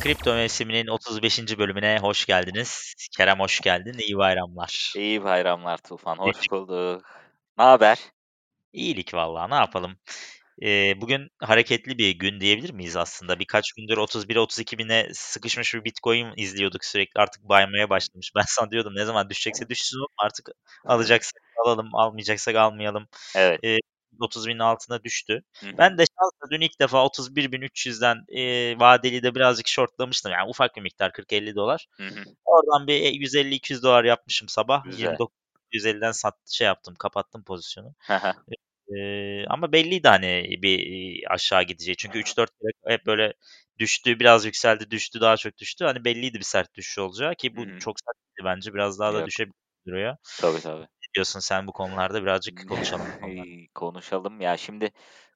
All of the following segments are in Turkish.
Kripto mevsiminin 35. bölümüne hoş geldiniz. Kerem hoş geldin. İyi bayramlar. İyi bayramlar Tufan. Hoş bulduk. Ne haber? İyilik vallahi ne yapalım. Ee, bugün hareketli bir gün diyebilir miyiz aslında? Birkaç gündür 31-32 bine sıkışmış bir Bitcoin izliyorduk sürekli. Artık baymaya başlamış. Ben sana diyordum ne zaman düşecekse düşsün artık alacaksak alalım, almayacaksak almayalım. Evet. Ee, 30 binin altına düştü. Hı. Ben de şansla dün ilk defa 31.300'den e, vadeli de birazcık shortlamıştım. Yani ufak bir miktar 40-50 dolar. Hı hı. Oradan bir 150-200 dolar yapmışım sabah. Güzel. 29.150'den sat, şey yaptım kapattım pozisyonu. Ee, ama belliydi hani bir e, aşağı gideceği. Çünkü 3-4 kere hep böyle düştü, biraz yükseldi, düştü, daha çok düştü. Hani belliydi bir sert düşüş olacağı ki bu Hı hı. çok sert değildi bence. Biraz daha da Yok. düşebilir duruyor. Tabii tabii. Diyorsun sen bu konularda birazcık konuşalım. bu konularda. İyi, Konuşalım. Ya şimdi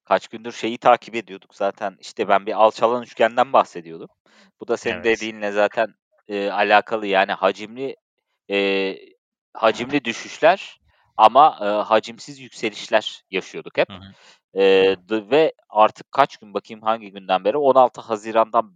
kaç gündür şeyi takip ediyorduk zaten. İşte ben bir alçalan üçgenden bahsediyordum. Bu da senin Evet. dediğinle zaten e, alakalı. Yani hacimli e, hacimli düşüşler ama e, hacimsiz yükselişler yaşıyorduk hep. Hı hı. E, d- ve artık kaç gün bakayım hangi günden beri 16 Haziran'dan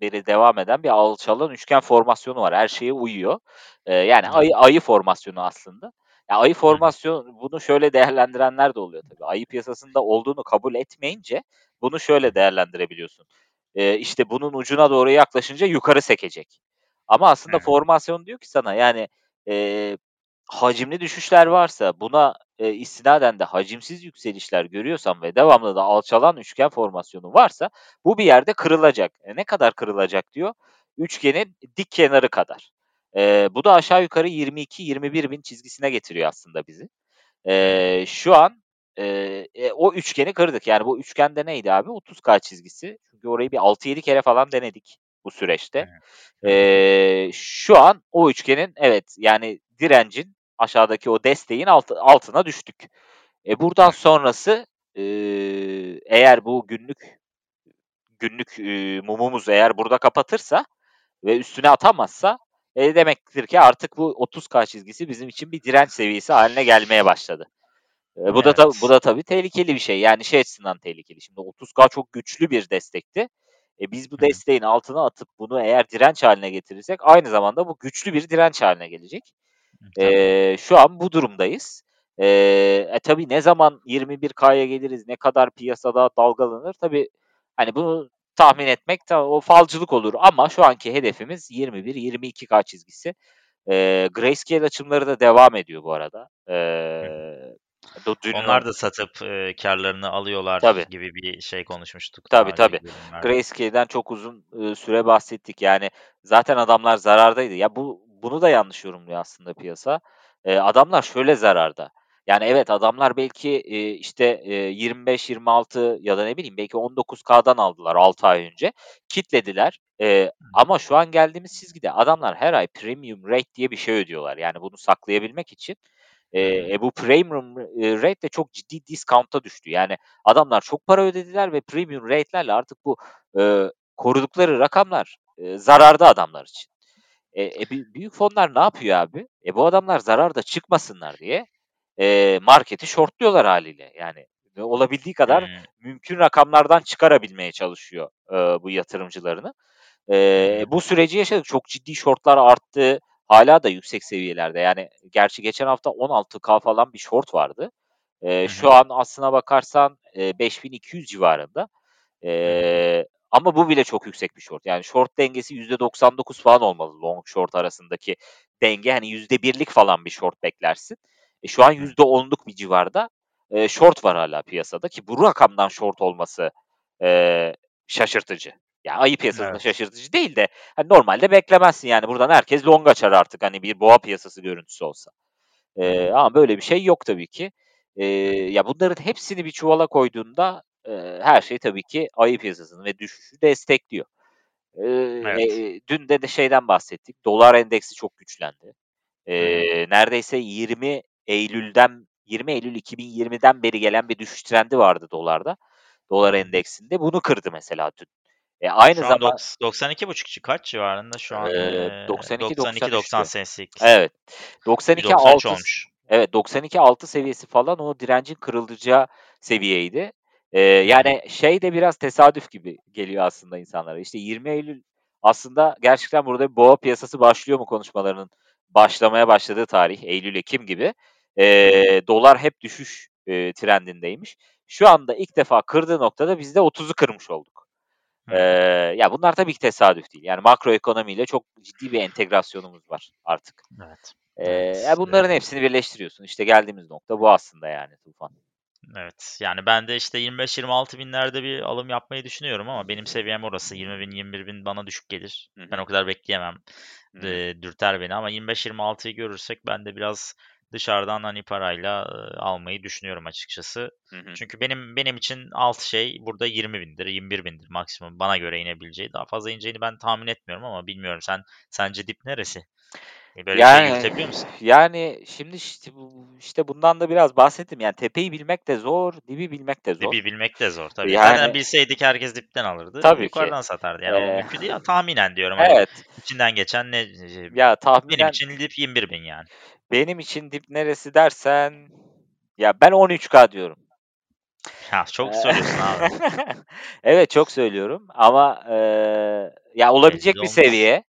beri devam eden bir alçalan üçgen formasyonu var. Her şeye uyuyor. E, yani Evet. ayı, ayı formasyonu aslında. Ya ayı formasyon bunu şöyle değerlendirenler de oluyor tabii. Ayı piyasasında olduğunu kabul etmeyince bunu şöyle değerlendirebiliyorsun. E, işte bunun ucuna doğru yaklaşınca yukarı sekecek. Ama aslında formasyon diyor ki sana yani e, hacimli düşüşler varsa buna e, istinaden de hacimsiz yükselişler görüyorsan ve devamlı da alçalan üçgen formasyonu varsa bu bir yerde kırılacak. E, ne kadar kırılacak diyor? Üçgenin dik kenarı kadar. E, bu da aşağı yukarı 22-21 bin çizgisine getiriyor aslında bizi. E, şu an e, e, o üçgeni kırdık. Yani bu üçgende neydi abi? 30K çizgisi. Çünkü orayı bir 6-7 kere falan denedik bu süreçte. Evet. Ee, şu an o üçgenin evet yani direncin aşağıdaki o desteğin altı, altına düştük. E buradan sonrası e, eğer bu günlük günlük e, mumumuz eğer burada kapatırsa ve üstüne atamazsa e, demektir ki artık bu 30K çizgisi bizim için bir direnç seviyesi haline gelmeye başladı. E, bu da tabii Evet. bu da tabii tehlikeli bir şey. Yani şey açısından tehlikeli. Şimdi 30K çok güçlü bir destekti. E, biz bu desteğin altına atıp bunu eğer direnç haline getirirsek aynı zamanda bu güçlü bir direnç haline gelecek. E, şu an bu durumdayız. E, e, tabii ne zaman 21K'ya geliriz, ne kadar piyasada dalgalanır tabii hani bunu tahmin etmek o falcılık olur ama şu anki hedefimiz 21-22K çizgisi. E, Grayscale açımları da devam ediyor bu arada. E, dün Onlar da satıp e, karlarını alıyorlar Tabii. gibi bir şey konuşmuştuk Tabii tabii. Grayscale'den çok uzun e, süre bahsettik. Yani zaten adamlar zarardaydı. Ya bu bunu da yanlış yorumluyor aslında piyasa. E, adamlar şöyle zararda. Yani evet adamlar belki e, işte e, 25-26 ya da ne bileyim belki 19K'dan aldılar 6 ay önce. Kitlediler. E, ama şu an geldiğimiz çizgide adamlar her ay premium rate diye bir şey ödüyorlar. Yani bunu saklayabilmek için. E, e, bu premium e, rate de çok ciddi discount'a düştü. Yani adamlar çok para ödediler ve premium rate'lerle artık bu e, korudukları rakamlar e, zararda adamlar için. E, e, bü- büyük fonlar ne yapıyor abi? E, bu adamlar zararda çıkmasınlar diye e, marketi shortluyorlar haliyle. Yani olabildiği kadar Hı. mümkün rakamlardan çıkarabilmeye çalışıyor e, bu yatırımcılarını. E, bu süreci yaşadık. Çok ciddi shortlar arttı. Hala da yüksek seviyelerde. Yani gerçi geçen hafta 16K falan bir short vardı. E, şu an aslına bakarsan e, 5200 civarında. E, ama bu bile çok yüksek bir short. Yani short dengesi %99 falan olmalı long short arasındaki denge. Hani %1'lik falan bir short beklersin. E, şu an Hı. %10'luk bir civarda e, short var hala piyasada ki bu rakamdan short olması e, şaşırtıcı. Ya ayı piyasasında Evet. şaşırtıcı değil de hani normalde beklemezsin yani buradan herkes long açar artık hani bir boğa piyasası görüntüsü olsa. E, ama böyle bir şey yok tabii ki. E, ya bunların hepsini bir çuvala koyduğunda e, her şey tabii ki ayı piyasasını ve düşüşü destekliyor. E, Evet. e, dün de, de şeyden bahsettik. Dolar endeksi çok güçlendi. E, neredeyse 20 Eylül'den 20 Eylül 2020'den beri gelen bir düşüş trendi vardı dolarda. Dolar endeksinde. Bunu kırdı mesela dün. E, aynı Şu an zaman doks 92,5 kaç civarında şu an? e, Eee, 92-93'tü. 92-98. Evet. 92 193 alt olmuş. Evet, 92.6 seviyesi falan o direncin kırılacağı seviyeydi. Hı. yani şey de biraz tesadüf gibi geliyor aslında insanlara. İşte 20 Eylül aslında gerçekten burada bir boğa piyasası başlıyor mu konuşmalarının başlamaya başladığı tarih, eylül-ekim gibi. Eee, dolar hep düşüş, eee, trendindeymiş. Şu anda ilk defa kırdığı noktada biz de 30'u kırmış olduk. Hı. ya bunlar tabii ki tesadüf değil. Yani makro ekonomiyle çok ciddi bir entegrasyonumuz var artık. Evet, Eee, evet. ya bunların Eee hepsini birleştiriyorsun. İşte geldiğimiz nokta bu aslında yani Tufan. Evet, yani ben de işte 25-26 binlerde bir alım yapmayı düşünüyorum ama benim seviyem orası. 20.000-21.000 bana düşük gelir. Hı Ben o kadar bekleyemem. Hı hı. Eee, dürter beni ama 25-26'yı görürsek ben de biraz dışarıdan, hani, parayla, almayı düşünüyorum açıkçası. Hı hı. Çünkü benim benim için alt şey burada 20.000'dir, 21.000'dir maksimum bana göre inebileceği. Daha fazla ineceğini ben tahmin etmiyorum ama bilmiyorum sen sence dip neresi? Eee, böyle bir şey Yani, yürütebiliyor musun? yani şimdi işte işte bundan da biraz bahsettim. Yani tepeyi bilmek de zor, dibi bilmek de zor. Dibi bilmek de zor tabii. Zaten Yani bilseydik herkes dipten alırdı, Tabii ki. yukarıdan satardı. Yani o Eee, mümkün değil tahminen diyorum, hani, evet. içinden geçen ne eee, Ya benim tahminen için dip 21.000 yani. Benim için dip neresi dersen ya ben 13K diyorum. Ya, çok söylüyorsun abi. evet, çok söylüyorum ama, eee, ya olabilecek bir olmaz. seviye.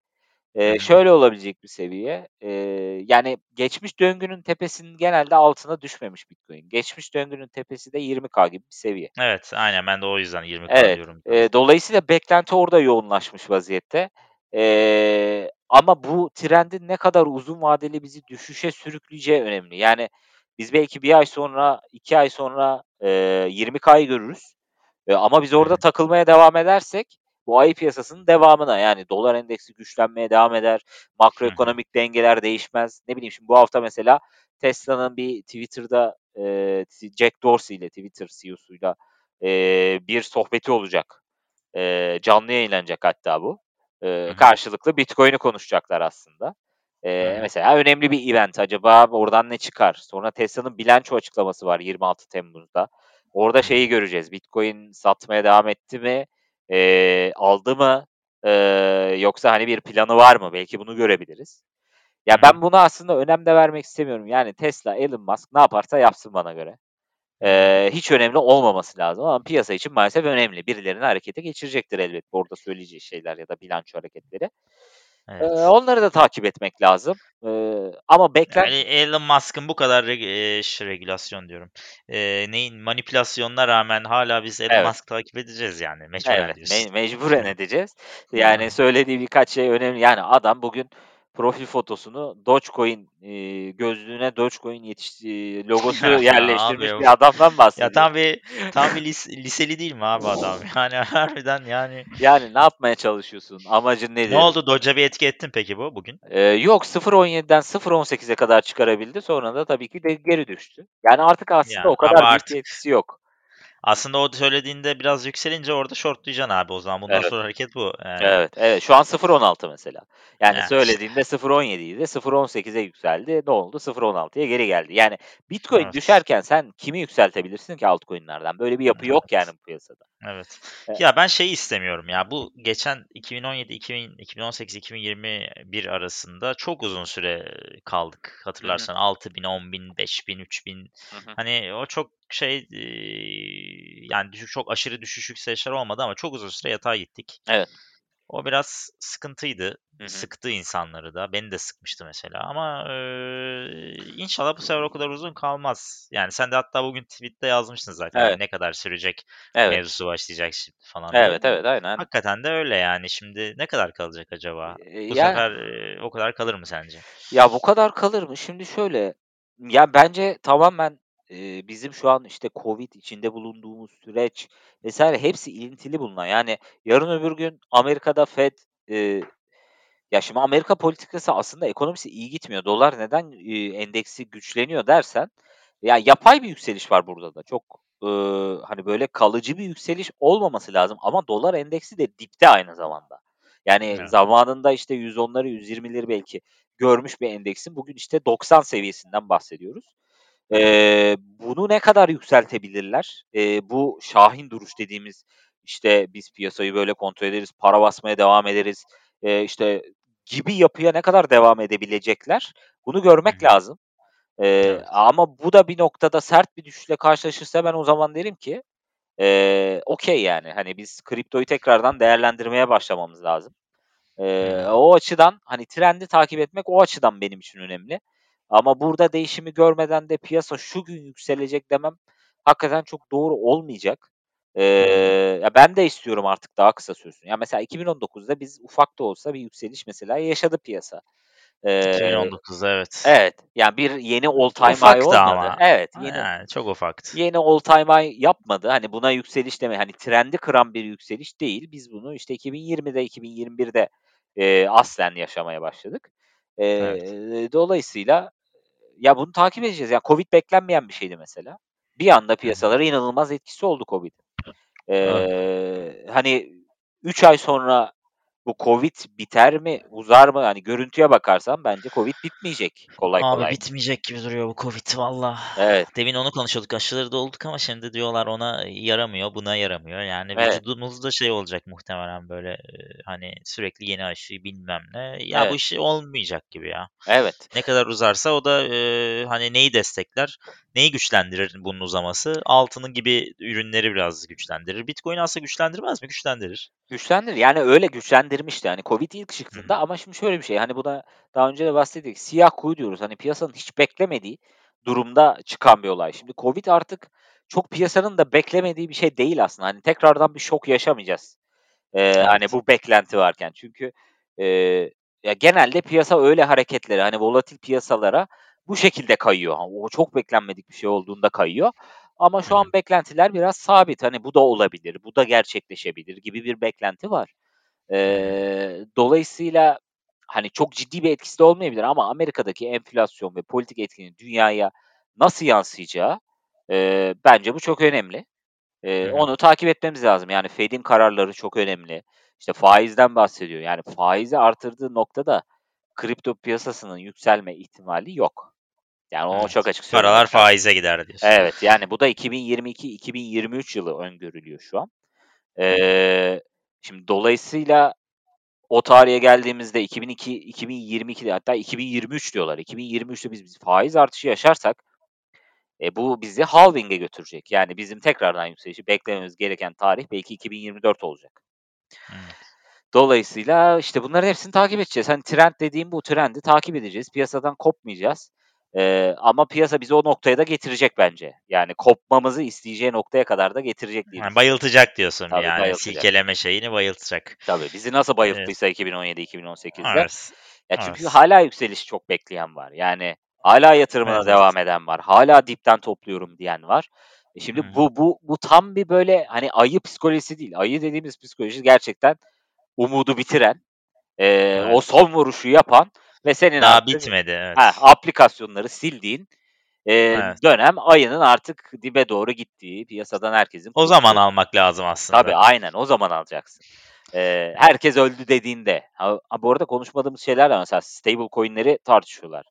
Hı. şöyle olabilecek bir seviye, eee, yani geçmiş döngünün tepesinin genelde altına düşmemiş Bitcoin. Geçmiş döngünün tepesi de 20K gibi bir seviye. Evet, aynen ben de o yüzden 20K Evet, diyorum eee, dolayısıyla beklenti orada yoğunlaşmış vaziyette. Eee, ama bu trendin ne kadar uzun vadeli bizi düşüşe sürükleyeceği önemli. Yani biz belki 1 ay sonra, 2 ay sonra, eee, 20K'yı görürüz, eee, ama biz orada takılmaya devam edersek bu ayı piyasasının devamına yani dolar endeksi güçlenmeye devam eder, makroekonomik dengeler değişmez. Ne bileyim şimdi bu hafta mesela Tesla'nın bir Twitter'da, eee, Jack Dorsey ile Twitter CEO'suyla, eee, bir sohbeti olacak. Eee, canlı yayınlanacak hatta bu. Hı. karşılıklı Bitcoin'i konuşacaklar aslında. Hı. mesela önemli bir event. Acaba oradan ne çıkar? Sonra Tesla'nın bilanço açıklaması var 26 Temmuz'da. Orada şeyi göreceğiz. Bitcoin satmaya devam etti mi? Eee, aldı mı? Eee, yoksa, hani, bir planı var mı? Belki bunu görebiliriz. Ya, ben buna aslında önem de vermek istemiyorum. Yani Tesla, Elon Musk ne yaparsa yapsın bana göre. Eee, hiç önemli olmaması lazım ama piyasa için maalesef önemli. Birilerini harekete geçirecektir elbet orada söyleyeceği şeyler ya da bilanço hareketleri. Evet. onları da takip etmek lazım. Eee, ama Yani beklen Elon Musk'ın bu kadar reg ş regülasyon diyorum, eee, neyin manipülasyonuna rağmen hâlâ biz Elon Evet. Musk'ı takip edeceğiz yani mecburen Evet, diyorsun. me mecburen edeceğiz. Yani söylediği birkaç şey önemli. Yani adam bugün profil fotosunu Dogecoin, eee, gözlüğüne Dogecoin yetiş logosu Ya abi yerleştirmiş of. bir adamdan Ya bahsediyoruz. tam bir tam bir lis liseli değil mi abi adam? Yani harbiden yani. Yani ne yapmaya çalışıyorsun? Amacın Ne nedir? oldu? Doge'a bir etki etti mi peki bu bugün? Eee, yok 0.17'den 0.18'e kadar çıkarabildi. Sonra da tabii ki de geri düştü. Yani artık aslında Ya o kadar büyük bir artık etkisi yok. Aslında o söylediğinde biraz yükselince orada shortlayacaksın abi o zaman. Bundan Evet. sonra hareket bu yani. Evet, evet. Şu an 0.16 mesela. Yani işte. söylediğinde 0.17'ydi, 0.18'e yükseldi. Ne oldu? 0.16'ya geri geldi. Yani Bitcoin Evet. düşerken sen kimi yükseltebilirsin ki altcoin'lerden? Böyle bir yapı yok yani Evet. bu piyasada. Evet. E Ya ben şeyi istemiyorum ya, bu geçen 2017, 2000 2018-2021 arasında çok uzun süre kaldık Hı hı. hatırlarsan 6.000, 10.000, 5.000, 3.000 Hı hı. hani o çok şey, eee, yani düşük çok aşırı düşüş yükselişler olmadı ama çok uzun süre yatay gittik. Evet. O biraz sıkıntıydı. Hı hı. Sıktı insanları da. Beni de sıkmıştı mesela ama, eee, inşallah bu sefer o kadar uzun kalmaz. Yani sen de hatta bugün tweet'te yazmıştın zaten, hani, Evet. ne kadar sürecek Evet. mevzusu başlayacak şimdi falan diye. Evet, evet, aynen. Hakikaten de öyle yani. Şimdi ne kadar kalacak acaba? Bu ya sefer, eee, o kadar kalır mı sence? Ya, bu kadar kalır mı? Şimdi şöyle, ya, bence tamamen, eee, bizim şu an, işte, COVID, içinde bulunduğumuz süreç vs. hepsi ilintili bununla. Yani yarın öbür gün Amerika'da FED, eee, ya, şimdi Amerika politikası aslında ekonomisi iyi gitmiyor. Dolar neden, eee, endeksi güçleniyor dersen, ya, yapay bir yükseliş var burada da. Çok, ııı, hani, böyle kalıcı bir yükseliş olmaması lazım ama dolar endeksi de dipte aynı zamanda. Yani Evet. zamanında, işte, 110'ları 120'leri belki görmüş bir endeksin bugün, işte, 90 seviyesinden bahsediyoruz. Eee, bunu ne kadar yükseltebilirler? Eee, bu şahin duruş dediğimiz, işte, biz piyasayı böyle kontrol ederiz, para basmaya devam ederiz, eee, işte, gibi yapıya ne kadar devam edebilecekler? Bunu Hı görmek hı. lazım. Eee, Evet. ama bu da bir noktada sert bir düşüşle karşılaşırsa ben o zaman derim ki, eee, okay yani, hani, biz kriptoyu tekrardan değerlendirmeye başlamamız lazım. Hı Eee, hı. o açıdan, hani, trendi takip etmek o açıdan benim için önemli. Ama burada değişimi görmeden de piyasa şu gün yükselecek demem hakikaten çok doğru olmayacak. Hıı. ya, ben de istiyorum artık daha kısa sürsün. Ya, mesela 2019'da biz ufak da olsa bir yükseliş mesela yaşadı piyasa. Eee 2019'da evet. Evet, yani, bir yeni all time high olmadı. ama. Evet, yeni yani, çok ufaktı. yeni all time high yapmadı. Hani, buna yükseliş deme hani, trendi kıran bir yükseliş değil. Biz bunu, işte, 2020'de, 2021'de, eee, aslen yaşamaya başladık. Evet. Eee, dolayısıyla, ya, bunu takip edeceğiz. Ya, COVID beklenmeyen bir şeydi mesela. Bir anda piyasalara inanılmaz etkisi oldu COVID'in. Evet. Eee, hani, 3 ay sonra bu COVID biter mi, uzar mı? Hani, görüntüye bakarsan bence COVID bitmeyecek kolay Abi kolay. bitmeyecek gibi duruyor bu COVID valla. Evet. Demin onu konuşuyorduk, aşıları da olduk ama şimdi diyorlar ona yaramıyor, buna yaramıyor. Yani, Evet. vücudumuzda şey olacak muhtemelen, böyle, eee, hani, sürekli yeni aşı bilmem ne. Ya, bu Evet. iş olmayacak gibi ya. Evet. Ne kadar uzarsa o da, eee, hani, neyi destekler, neyi güçlendirir bunun uzaması? Altını gibi ürünleri biraz güçlendirir. Bitcoin'i aslında güçlendirmez mi? Güçlendirir. Güçlendirir. Yani, öyle güçlendirmişti. Hani, COVID ilk çıktığında ama şimdi şöyle bir şey, hani, buna daha önce de bahsettik. Siyah kuğu diyoruz. Hani, piyasanın hiç beklemediği durumda çıkan bir olay. Şimdi COVID artık çok piyasanın da beklemediği bir şey değil aslında. Hani, tekrardan bir şok yaşamayacağız, hani, Evet. bu beklenti varken. Çünkü, eee, ya, genelde piyasa öyle hareketlere, hani, volatil piyasalara bu şekilde kayıyor. O çok beklenmedik bir şey olduğunda kayıyor. Ama şu an beklentiler biraz sabit. Hani, bu da olabilir, bu da gerçekleşebilir gibi bir beklenti var. Dolayısıyla, hani, çok ciddi bir etkisi de olmayabilir ama Amerika'daki enflasyon ve politik etkinin dünyaya nasıl yansıyacağı, eee, bence bu çok önemli. Eee, hı. onu takip etmemiz lazım. Yani, Fed'in kararları çok önemli. İşte, faizden bahsediyor. Yani, faizi artırdığı noktada kripto piyasasının yükselme ihtimali yok. Yani, onu çok Evet. açık Paralar söylemek lazım. faize gider diyorsun. Evet, yani, bu da 2022-2023 yılı öngörülüyor şu an. Eee, şimdi dolayısıyla o tarihe geldiğimizde 2002 2022'de hatta 2023 diyorlar. 2023'te biz biz faiz artışı yaşarsak, e, bu bizi halving'e götürecek. Yani, bizim tekrardan yükselişi beklememiz gereken tarih belki 2024 olacak. Evet. Dolayısıyla, işte, bunların hepsini takip edeceğiz. Hani, trend dediğim bu. Trendi takip edeceğiz. Piyasadan kopmayacağız. Eee, ama piyasa bizi o noktaya da getirecek bence. Yani, kopmamızı isteyeceği noktaya kadar da getirecek diye düşünüyorum. bayıltacak diyorsun Tabii, yani, bayıltacak. silkeleme şeyini bayıltacak. Tabii, bizi nasıl Evet. bayılttıysa 2017-2018'de. Evet. Ya, çünkü Evet. hâlâ yükselişi çok bekleyen var. Yani, hâlâ yatırımına Evet, devam eden var. Hâlâ dipten topluyorum diyen var. E, şimdi hı. bu bu bu tam bir, böyle, hani, ayı psikolojisi değil. Ayı dediğimiz psikoloji gerçekten umudu bitiren, o Evet. son vuruşu yapan ve senin Daha artık bitmedi, evet. aplikasyonları sildiğin, eee, Evet. dönem ayının artık dibe doğru gittiği, piyasadan herkesin O zaman kurtulduğu almak lazım Tabii, aslında. aynen, o zaman alacaksın. Eee, herkes öldü dediğinde. Ha ha, bu arada konuşmadığımız şeyler var mesela stable coin'leri tartışıyorlar.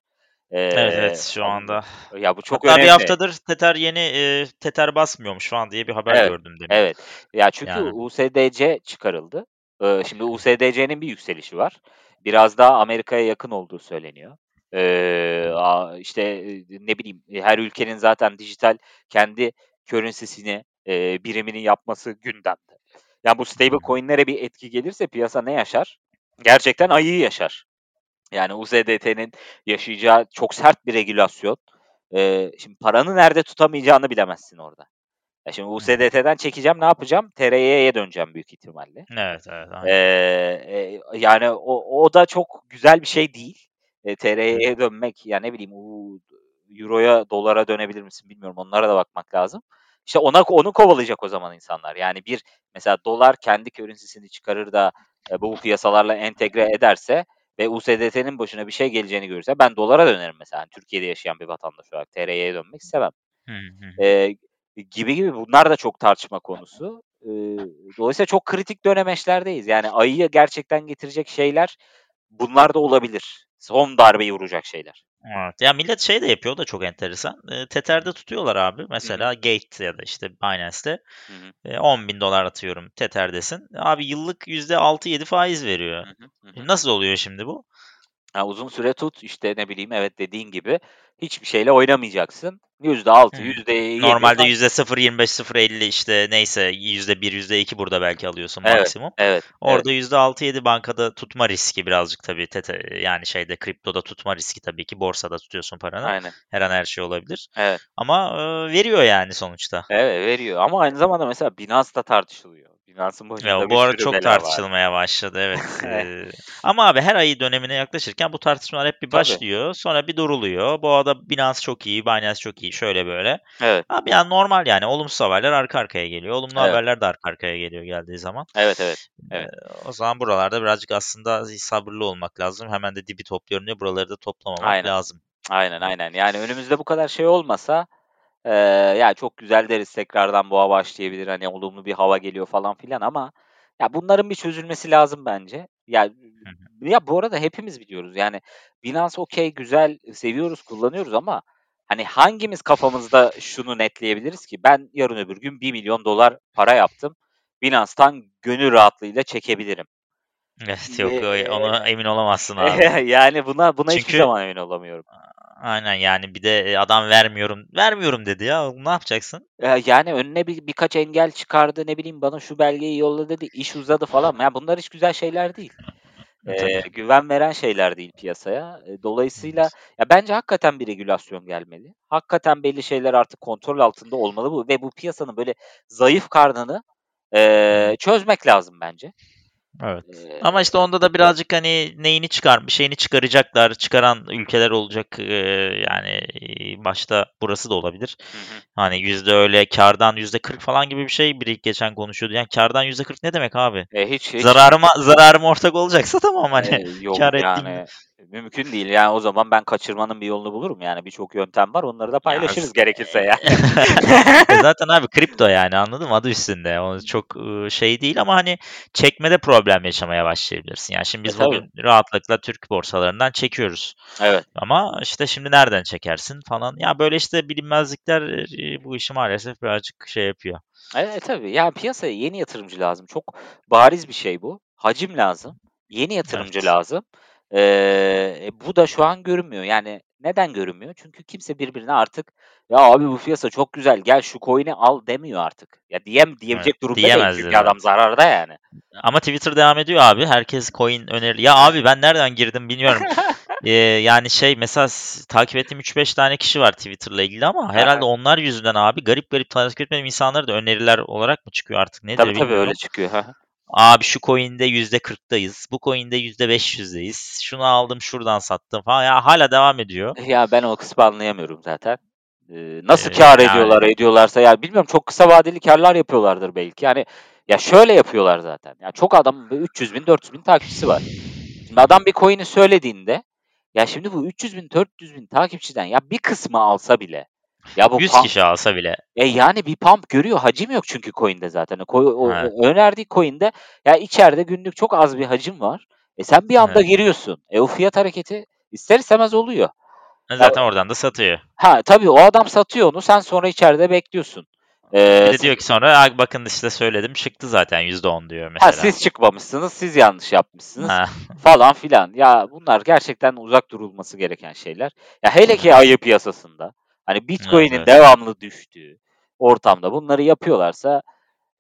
Evet, evet, Eee, şu bu anda. ya, bu çok Hatta bir önemli. haftadır Tether yeni, eee, Tether basmıyormuş falan diye bir haber Evet, gördüm demin. evet. Ya, çünkü Yani. USDC çıkarıldı. Iıı, şimdi. USDC'nin bir yükselişi var. Biraz daha Amerika'ya yakın olduğu söyleniyor. Aaa, işte, ne bileyim, her ülkenin zaten dijital kendi currency'sini, eee, birimini yapması gündemde. Ya, bu stable coin'lere bir etki gelirse piyasa ne yaşar? Gerçekten ayıyı yaşar. Yani, USDT'nin yaşayacağı çok sert bir regülasyon. Eee, şimdi paranı nerede tutamayacağını bilemezsin orada. Ya, şimdi. USDT'den çekeceğim, ne yapacağım? TRY'ye döneceğim büyük ihtimalle. Evet, evet, aynen. eee, yani, o o da çok güzel bir şey değil. Hı. TRY'ye dönmek, ya, ne bileyim, uuu, euroya, dolara dönebilir misin bilmiyorum. Onlara da bakmak lazım. İşte, ona onu kovalayacak o zaman insanlar. Yani, bir mesela dolar kendi currency'sini çıkarır da, eee, bu piyasalarla entegre ederse ve USDT'nin başına bir şey geleceğini görürse ben dolara dönerim mesela. Hani, Türkiye'de yaşayan bir vatandaş olarak TRY'ye dönmek istemem. Hı hı. Eee, gibi gibi bunlar da çok tartışma konusu. Dolayısıyla çok kritik dönemeçlerdeyiz. Yani, ayıyı gerçekten getirecek şeyler bunlar da olabilir. Son darbeyi vuracak şeyler. Evet. Ya, millet şey de yapıyor, da çok enteresan. Eee, Tether'de tutuyorlar abi. Mesela Gate ya da, işte, Binance'te. Hı hı. Eee, $10.000 atıyorum Tether'desin. Abi yıllık %6-7 faiz veriyor. Hı hı. Hı E, hı. nasıl oluyor şimdi bu? Ha, uzun süre tut, işte, ne bileyim, evet, dediğin gibi hiçbir şeyle oynamayacaksın. %6, Hımm. %7 Normalde maksimum %0.25, 0.50 işte neyse %1, %2 burada belki alıyorsun Evet, maksimum. evet, evet. Orada %6-7 bankada tutma riski birazcık tabii tete yani şeyde kriptoda tutma riski tabii ki borsada tutuyorsun paranı. Aynen. Her an her şey olabilir. Evet. Ama, eee, veriyor yani sonuçta. Evet, veriyor ama aynı zamanda mesela Binance da tartışılıyor. Binance'ın Ya, başında bir bu ara sürü çok bela var. tartışılmaya başladı, evet. Evet. Eee, ama abi her ayı dönemine yaklaşırken bu tartışmalar hep bir Tabii. başlıyor, sonra bir duruluyor. Bu arada Binance çok iyi, Binance çok iyi, şöyle böyle. Evet. Abi, yani normal yani olumsuz haberler arka arkaya geliyor. Olumlu Evet. haberler de arka arkaya geliyor geldiği zaman. Evet, evet, evet. Eee, o zaman buralarda birazcık aslında sabırlı olmak lazım. Hemen de dibi topluyorum diye buraları da toplamamak Aynen. lazım. Aynen, aynen. Yani önümüzde bu kadar şey olmasa, eee, ya, çok güzel deriz tekrardan boğa başlayabilir, hani, olumlu bir hava geliyor falan filan ama ya, bunların bir çözülmesi lazım bence. Ya, ya, bu arada hepimiz biliyoruz yani Binance okay, güzel, seviyoruz, kullanıyoruz ama hani hangimiz kafamızda şunu netleyebiliriz ki ben yarın öbür gün $1.000.000 para yaptım, Binance'tan gönül rahatlığıyla çekebilirim. Evet, yok, Eee, o ona emin olamazsın abi. yani buna buna hiçbir Çünkü zaman emin olamıyorum. Aynen, yani bir de, eee, adam vermiyorum, vermiyorum dedi ya, ne yapacaksın? Eee, yani önüne bir birkaç engel çıkardı, ne bileyim, bana şu belgeyi yolla dedi, iş uzadı falan. Ya, bunlar hiç güzel şeyler değil. E, tabii. güven veren şeyler değil piyasaya. Eee, dolayısıyla ya, bence hakikaten bir regülasyon gelmeli. Hakikaten belli şeyler artık kontrol altında olmalı bu ve bu piyasanın böyle zayıf karnını, eee, çözmek lazım bence. Evet. Eee, Ama işte onda da birazcık, hani, neyini çıkar şeyini çıkaracaklar, çıkaran ülkeler olacak. Eee, yani, başta burası da olabilir. Hı. Hani, yüzde öyle kârdan %40 falan gibi bir şey biri geçen konuşuyordu. Yani kârdan %40 ne demek abi? E, hiç, hiç. Zararıma zararıma ortak olacaksa tamam, hani, Eee, yok, ettiğim yani mümkün değil. Yani o zaman ben kaçırmanın bir yolunu bulurum. Yani birçok yöntem var. Onları da Ya, paylaşırız gerekirse yani. e, zaten abi kripto yani anladın mı? Adı üstünde. O çok, şey değil ama, hani, çekmede problem yaşamaya başlayabilirsin. Yani şimdi E, biz tabii. bugün rahatlıkla Türk borsalarından çekiyoruz. Evet. Ama işte şimdi nereden çekersin falan. Ya, böyle işte bilinmezlikler, eee, bu işi maalesef birazcık şey yapıyor. E, tabii. Ya, piyasaya yeni yatırımcı lazım. Çok bariz bir şey bu. Hacim lazım. Yeni yatırımcı Evet. lazım. Eee, e, bu da şu an görünmüyor. Yani neden görünmüyor? Çünkü kimse birbirine artık "Ya, abi bu piyasa çok güzel, gel şu coin'i al." demiyor artık. Ya, diyem Evet, diyebilecek durumda değil çünkü adam zararda yani. Ama Twitter devam ediyor abi. Herkes coin öneri Ya, abi ben nereden girdim bilmiyorum. Eee, yani şey mesela takip ettiğim 3-5 tane kişi var Twitter'la ilgili ama He herhâlde he. onlar yüzünden abi garip garip takip etmediğim insanlara da öneriler olarak mı çıkıyor artık Tabii, nedir tabii, öyle bilmiyorum. çıkıyor. Abi şu coin'de %40'dayız, bu coin'de %500'deyiz, şunu aldım, şuradan sattım falan. Ya, hâlâ devam ediyor. Ya, ben o kısmı anlayamıyorum zaten. Eee, nasıl Eee, kâr yani ediyorlar, ediyorlarsa ya bilmiyorum çok kısa vadeli kârlar yapıyorlardır belki. Yani ya, şöyle yapıyorlar zaten. Ya, çok adam 300.000 400.000 takipçisi var. Şimdi adam bir coin'i söylediğinde ya, şimdi bu 300.000 400.000 takipçiden ya, bir kısmı alsa bile ya, bu 100 pump kişi alsa bile. E, yani bir pump görüyor. Hacim yok çünkü coin'de zaten. O ko o Evet. önerdiği coin'de ya, içeride günlük çok az bir hacim var. E, sen bir anda Evet. giriyorsun. E, o fiyat hareketi ister istemez oluyor. E, Ya zaten oradan da satıyor. Ha, tabii o adam satıyor onu, sen sonra içeride bekliyorsun. Bir Eee, de diyor ki sonra, "A, bakın işte söyledim çıktı zaten %10." diyor Ha, mesela. siz çıkmamışsınız, siz yanlış yapmışsınız Heh. falan filan. Ya, bunlar gerçekten uzak durulması gereken şeyler. Ya, hele ki ayı piyasasında, hani, Evet, Bitcoin'in evet. devamlı düştüğü ortamda bunları yapıyorlarsa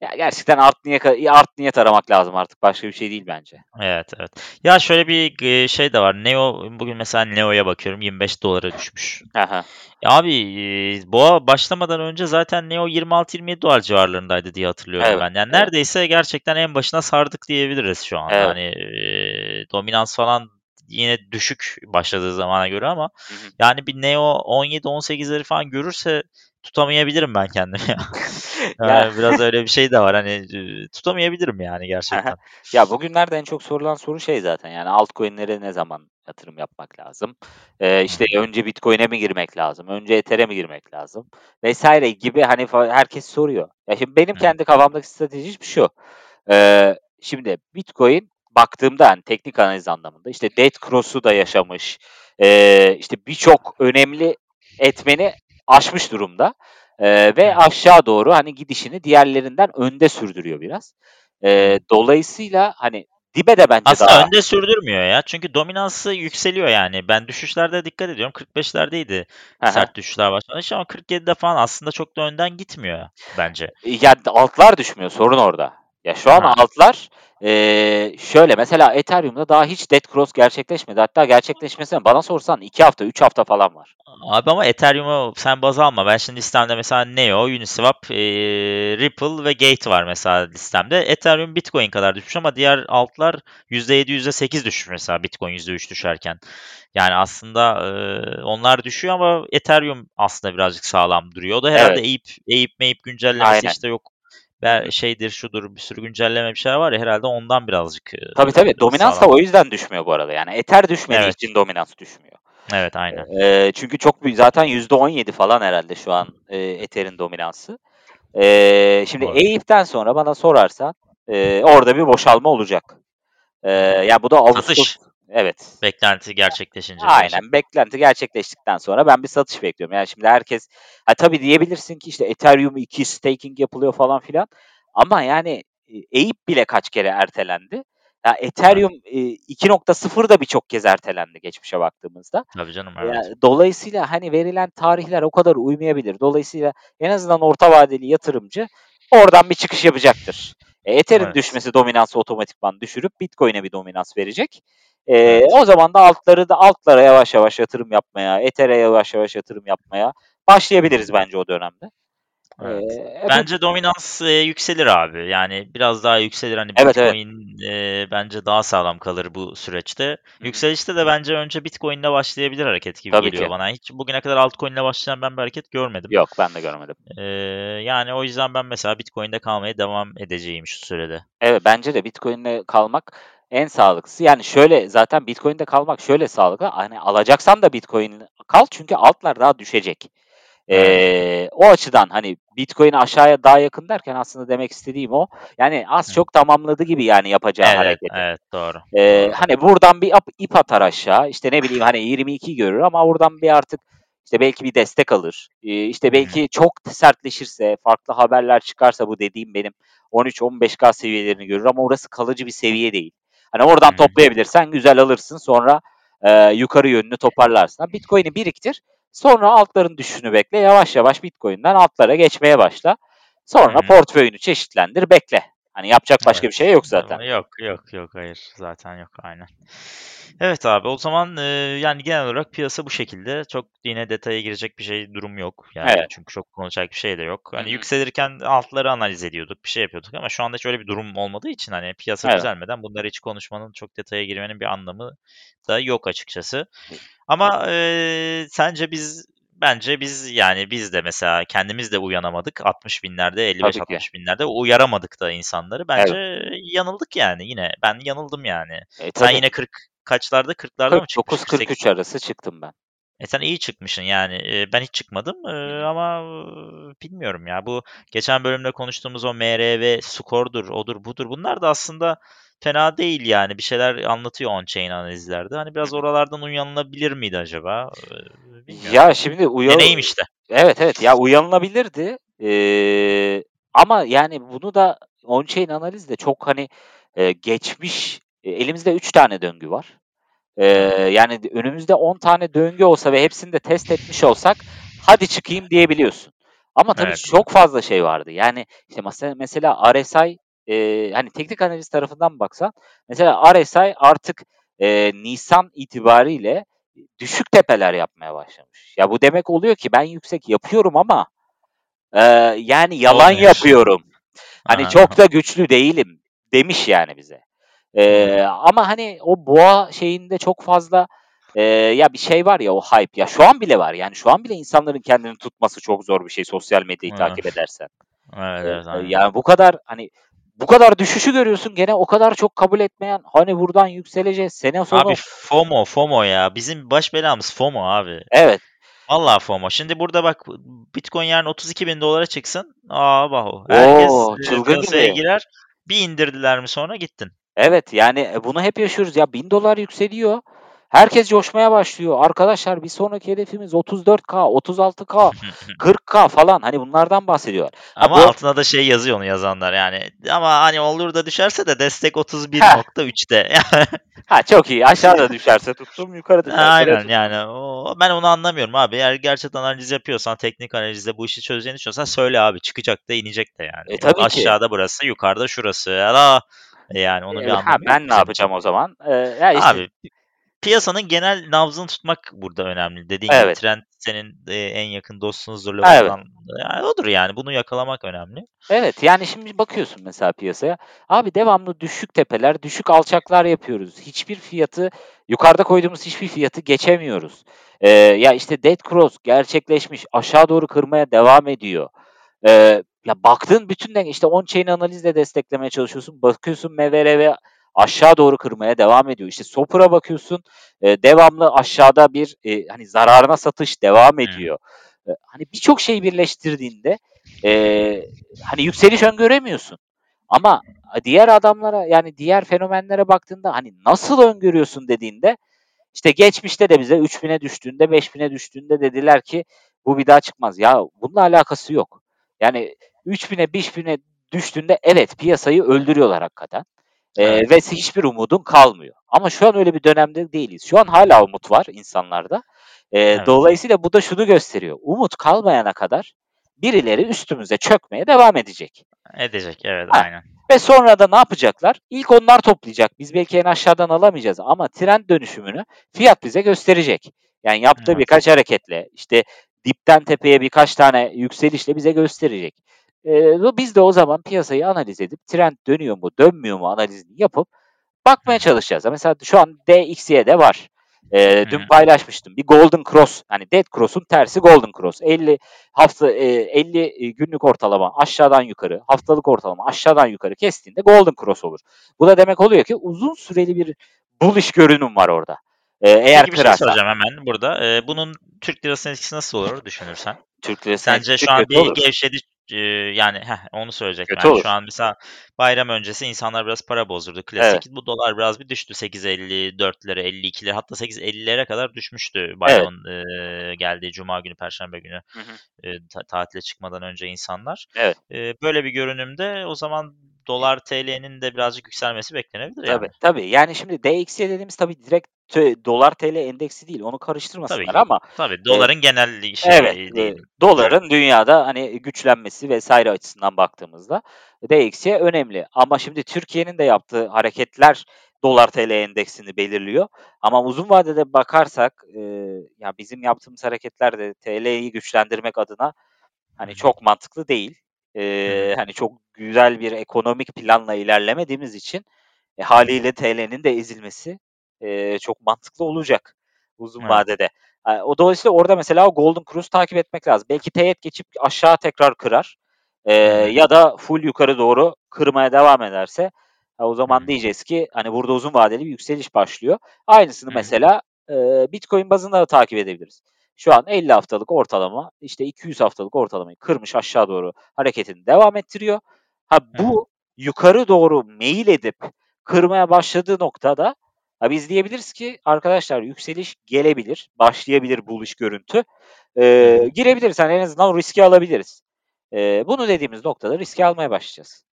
ya, gerçekten art niyet art niyet aramak lazım artık. Başka bir şey değil bence. Evet, evet. Ya, şöyle bir, eee, şey de var. NEO bugün mesela NEO'ya bakıyorum $25'a düşmüş. He he. Ya, abi, eee, boğa başlamadan önce zaten NEO $26-27 civarlarındaydı diye hatırlıyorum Evet, ben. Yani evet. neredeyse gerçekten en başına sardık diyebiliriz şu anda. Evet. Hani, eee, dominans falan yine düşük başladığı zamana göre ama Hı hı. yani bir NEO 17-18'leri falan görürse tutamayabilirim ben kendimi ya. Ya Yani biraz öyle bir şey de var. Hani, eee, tutamayabilirim yani gerçekten. Ya, bugünlerde en çok sorulan soru şey zaten yani altcoin'lere ne zaman yatırım yapmak lazım? Hı işte, önce Bitcoin'e mi girmek lazım? Önce Ether'e mi girmek lazım? vs. gibi, hani, herkes soruyor. Ya, şimdi benim kendi kafamdaki strateji şu: Eee, şimdi Bitcoin baktığımda, hani, teknik analiz anlamında, işte, Dead Cross'u da yaşamış, eee, işte, birçok önemli etmeni aşmış durumda, Hı ve aşağı doğru, hani, gidişini diğerlerinden önde sürdürüyor biraz. Hı. dolayısıyla, hani Dibe de bence Aslında daha önde sürdürmüyor ya. Çünkü dominansı yükseliyor yani. Ben düşüşlerde dikkat ediyorum. 45'lerdeydi Hı hı. sert düşüşler başlamış ama 47'de falan aslında çok da önden gitmiyor bence. Ya altlar düşmüyor sorun orada. Ya şu an Ha. altlar eee, şöyle mesela Ethereum'da daha hiç dead cross gerçekleşmedi. Hatta gerçekleşmesine bana sorsan 2 hafta 3 hafta falan var. Abi ama Ethereum'u sen baz alma. Ben şimdi listemde mesela Neo, Uniswap, eee, Ripple ve Gate var mesela listemde. Ethereum Bitcoin kadar düşmüş ama diğer altlar %7, %8 düşmüş mesela Bitcoin %3 düşerken. Yani aslında eee, onlar düşüyor ama Ethereum aslında birazcık sağlam duruyor. O da herhalde Evet. eğip eğip meyip güncellemesi Aynen. işte yok Ben şeydir şudur bir sürü güncelleme bir şeyler var ya herhalde ondan birazcık eee, Tabii tabii. Dominans da o yüzden düşmüyor bu arada. Yani Ether düşmediği Evet. için dominans düşmüyor. Evet aynen. Eee, çünkü çok büyük zaten %17 falan herhalde şu an eee, Ether'in dominansı. Eee, şimdi. Eğip'ten sonra bana sorarsan eee, orada bir boşalma olacak. Eee, ya bu da Ağustos Satış. Evet. Beklenti gerçekleşince. Aynen. Beklenti gerçekleştikten sonra ben bir satış bekliyorum. Yani şimdi herkes ha tabii diyebilirsin ki işte Ethereum 2 staking yapılıyor falan filan. Ama yani e, Eğip bile kaç kere ertelendi. Ya Evet. Ethereum e, 2.0 da birçok kez ertelendi geçmişe baktığımızda. Tabii canım evet. dolayısıyla hani verilen tarihler o kadar uymayabilir. Dolayısıyla en azından orta vadeli yatırımcı oradan bir çıkış yapacaktır. E, Ether'in Evet. düşmesi dominansı otomatikman düşürüp Bitcoin'e bir dominans verecek. E, Evet. o zaman da altları da altlara yavaş yavaş yatırım yapmaya, Ether'e yavaş yavaş yatırım yapmaya başlayabiliriz bence o dönemde. Evet. E, Bence dominans, eee, yükselir abi. Yani biraz daha yükselir. Hani Evet evet. Bitcoin, eee, bence daha sağlam kalır bu süreçte. Yükselişte de bence önce Bitcoin'le başlayabilir hareket gibi Tabii geliyor ki. bana. Hiç bugüne kadar altcoin'le başlayan ben bir hareket görmedim. Yok ben de görmedim. Eee, yani o yüzden ben mesela Bitcoin'de kalmaya devam edeceğim şu sürede. Evet bence de Bitcoin'le kalmak en sağlıklısı. Yani şöyle zaten Bitcoin'de kalmak şöyle sağlıklı. Hani alacaksan da Bitcoin kal çünkü altlar daha düşecek. Eee, o açıdan hani Bitcoin aşağıya daha yakın derken aslında demek istediğim o. Yani az çok tamamladı gibi yani yapacağı Evet, hareketi. evet. Doğru, doğru. hani buradan bir ip atar aşağı. İşte ne bileyim hani 22 görür ama oradan bir artık işte belki bir destek alır. Eee, işte belki çok sertleşirse, farklı haberler çıkarsa bu dediğim benim 13-15K seviyelerini görür ama orası kalıcı bir seviye değil. Hani oradan hı. toplayabilirsen güzel alırsın. Sonra eee, yukarı yönlü toparlarsın. Bitcoin'i biriktir. Sonra altların düşüşünü bekle. Yavaş yavaş Bitcoin'den altlara geçmeye başla. Sonra hı. portföyünü çeşitlendir, bekle. Hani yapacak başka bir Evet. şey yok zaten. Yok, yok, yok. Hayır. Zaten yok. Aynen. Evet abi o zaman, eee, yani genel olarak piyasa bu şekilde. Çok yine detaya girecek bir şey durum yok. Yani Evet. çünkü çok konuşacak bir şey de yok. Hani hı. yükselirken altları analiz ediyorduk, bir şey yapıyorduk ama şu anda hiç öyle bir durum olmadığı için hani piyasa Evet. düzelmeden bunları hiç konuşmanın, çok detaya girmenin bir anlamı da yok açıkçası. Ama, eee, sence biz bence biz yani biz de mesela kendimiz de uyanamadık 60.000'lerde, Tabii ki. 55-60.000'lerde uyaramadık da insanları. Bence Evet. yanıldık yani yine. Ben yanıldım yani. E, Sen yine 40 kaçlarda 40'larda mı çıkmıştın? 49-43 48 arası çıktım ben. E, sen iyi çıkmışsın yani. Eee, ben hiç çıkmadım, hı. ama, ııı, bilmiyorum ya. Bu geçen bölümde konuştuğumuz o MRV score'dur, odur budur bunlar da aslında fena değil yani. Bir şeyler anlatıyor on-chain analizlerde. Hani biraz oralardan uyanılabilir miydi acaba? Bilmiyorum. Ya şimdi uya Deneyim işte. Evet, evet. Ya uyanılabilirdi. Eee, ama yani bunu da on-chain analiz de çok hani, eee, geçmiş e, elimizde 3 tane döngü var. Evet. yani önümüzde 10 tane döngü olsa ve hepsini de test etmiş olsak hadi çıkayım diyebiliyorsun. Ama tabii Evet. çok fazla şey vardı. Yani işte mase mesela RSI, eee, hani teknik analiz tarafından baksan mesela RSI artık, eee, nisan itibariyle düşük tepeler yapmaya başlamış. Ya bu demek oluyor ki ben yüksek yapıyorum ama, eee, yani yalan Olmuyor. yapıyorum. Hani çok Aha. da güçlü değilim demiş yani bize. Hımm. ama hani o boğa şeyinde çok fazla, eee, ya bir şey var ya o hype ya şu an bile var. Yani şu an bile insanların kendini tutması çok zor bir şey sosyal medyayı takip edersen. Evet, evet. Aynen. yani bu kadar hani bu kadar düşüşü görüyorsun gene o kadar çok kabul etmeyen, hani buradan yükseleceğiz, sene Abi sonu FOMO, FOMO ya. Bizim baş belamız FOMO abi. Evet. Vallahi FOMO. Şimdi burada bak Bitcoin yarın $32.000'a çıksın. A, bahu. Herkes, O! eee, Çılgın gibi. girer. Bir indirdiler mi sonra gittin. Evet, yani, e, bunu hep yaşıyoruz. Ya $1000 yükseliyor. Herkes coşmaya başlıyor. Arkadaşlar bir sonraki hedefimiz 34K, 36K, 40K falan. Hani bunlardan bahsediyorlar. Ha, Ama bu- altına da şey yazıyor onu yazanlar yani. Ama hani olur da düşerse de destek 31.3'te. Ha çok iyi. Aşağıda düşerse tuttum, yukarı düşerse Aynen tuttum. yani o, ben onu anlamıyorum abi. Eğer gerçekten analiz yapıyorsan, teknik analizde bu işi çözeceğini düşünüyorsan söyle abi. Çıkacak da inecek de yani. E, tabii ki. Aşağıda burası, yukarıda şurası. Ala. Yani onu bir Evet, anlamı ha, yok ben ne yapacağım o zaman? Ee, ya işte, Abi piyasanın genel nabzını tutmak burada önemli. Dediğin Evet. gibi trend senin e, en yakın dostunuzdur Evet. lafından. Yani odur yani. Bunu yakalamak önemli. Evet yani şimdi bakıyorsun mesela piyasaya. Abi devamlı düşük tepeler, düşük alçaklar yapıyoruz. Hiçbir fiyatı, yukarıda koyduğumuz hiçbir fiyatı geçemiyoruz. Ee, ya işte dead cross gerçekleşmiş. Aşağı doğru kırmaya devam ediyor. Ee, ya baktığın bütün işte on-chain analizle desteklemeye çalışıyorsun. Bakıyorsun MVRV aşağı doğru kırmaya devam ediyor. İşte Soper'a bakıyorsun e, devamlı aşağıda bir e, hani zararına satış devam ediyor. E, hani birçok şeyi birleştirdiğinde e, hani yükseliş öngöremiyorsun. Ama diğer adamlara yani diğer fenomenlere baktığında hani nasıl öngörüyorsun dediğinde işte geçmişte de bize 3000'e düştüğünde 5000'e düştüğünde dediler ki bu bir daha çıkmaz. Ya bununla alakası yok. Yani 3000'e 5000'e düştüğünde evet piyasayı öldürüyorlar hakikaten. Ee, Evet. ve hiçbir umudun kalmıyor. Ama şu an öyle bir dönemde değiliz. Şu an hala umut var insanlarda. Ee, Evet. Dolayısıyla bu da şunu gösteriyor. Umut kalmayana kadar birileri üstümüze çökmeye devam edecek. Edecek evet Ha. aynen. Ve sonra da ne yapacaklar? İlk onlar toplayacak. Biz belki en aşağıdan alamayacağız ama trend dönüşümünü fiyat bize gösterecek. Yani yaptığı Evet. birkaç hareketle, işte dipten tepeye birkaç tane yükselişle bize gösterecek. Ee, biz de o zaman piyasayı analiz edip trend dönüyor mu, dönmüyor mu analizini yapıp bakmaya çalışacağız. Mesela şu an DXY'de var. Ee, dün paylaşmıştım. Bir Golden Cross, hani Dead Cross'un tersi Golden Cross. 50 hafta e, 50 günlük ortalama aşağıdan yukarı, haftalık ortalama aşağıdan yukarı kestiğinde Golden Cross olur. Bu da demek oluyor ki uzun süreli bir bullish görünüm var orada. Ee, eğer Peki bir şey soracağım hemen burada. Ee, bunun Türk lirasının etkisi nasıl olur düşünürsen? Türk lirası Sence şu an bir olur. gevşedi e, yani heh, onu söyleyecektim. Kötü Yani olur. şu an mesela bayram öncesi insanlar biraz para bozdurdu. Klasik. Bu dolar biraz bir düştü. 8.54'lere, 52'lere hatta 8.50'lere kadar düşmüştü bayramın e, geldiği cuma günü, perşembe günü Hı hı. e, ta- tatile çıkmadan önce insanlar. Evet. E, böyle bir görünümde o zaman dolar TL'nin de birazcık yükselmesi beklenebilir yani. Tabii tabii. Yani şimdi DXY dediğimiz tabii direkt dolar TL endeksi değil. Onu karıştırmasınlar Tabii. ama Tabii doların genel şey Evet, e, diyelim. doların dünyada hani güçlenmesi vesaire açısından baktığımızda DXY önemli. Ama şimdi Türkiye'nin de yaptığı hareketler dolar TL endeksini belirliyor. Ama uzun vadede bakarsak e, ya bizim yaptığımız hareketler de TL'yi güçlendirmek adına hani çok mantıklı değil. E, hı. hani çok güzel bir ekonomik planla ilerlemediğimiz için e, haliyle TL'nin de ezilmesi e, çok mantıklı olacak uzun Evet. vadede. O dolayısıyla orada mesela o Golden Cruise takip etmek lazım. Belki teğet geçip aşağı tekrar kırar. E, ya da full yukarı doğru kırmaya devam ederse o zaman diyeceğiz ki hani burada uzun vadeli bir yükseliş başlıyor. Aynısını mesela e, Bitcoin bazında da takip edebiliriz. Şu an 50 haftalık ortalama işte 200 haftalık ortalamayı kırmış aşağı doğru hareketini devam ettiriyor. Ha bu yukarı doğru meyil edip kırmaya başladığı noktada ha biz diyebiliriz ki arkadaşlar yükseliş gelebilir, başlayabilir bullish görüntü. Ee, girebiliriz hani en azından riski alabiliriz. Ee, bunu dediğimiz noktada riski almaya başlayacağız.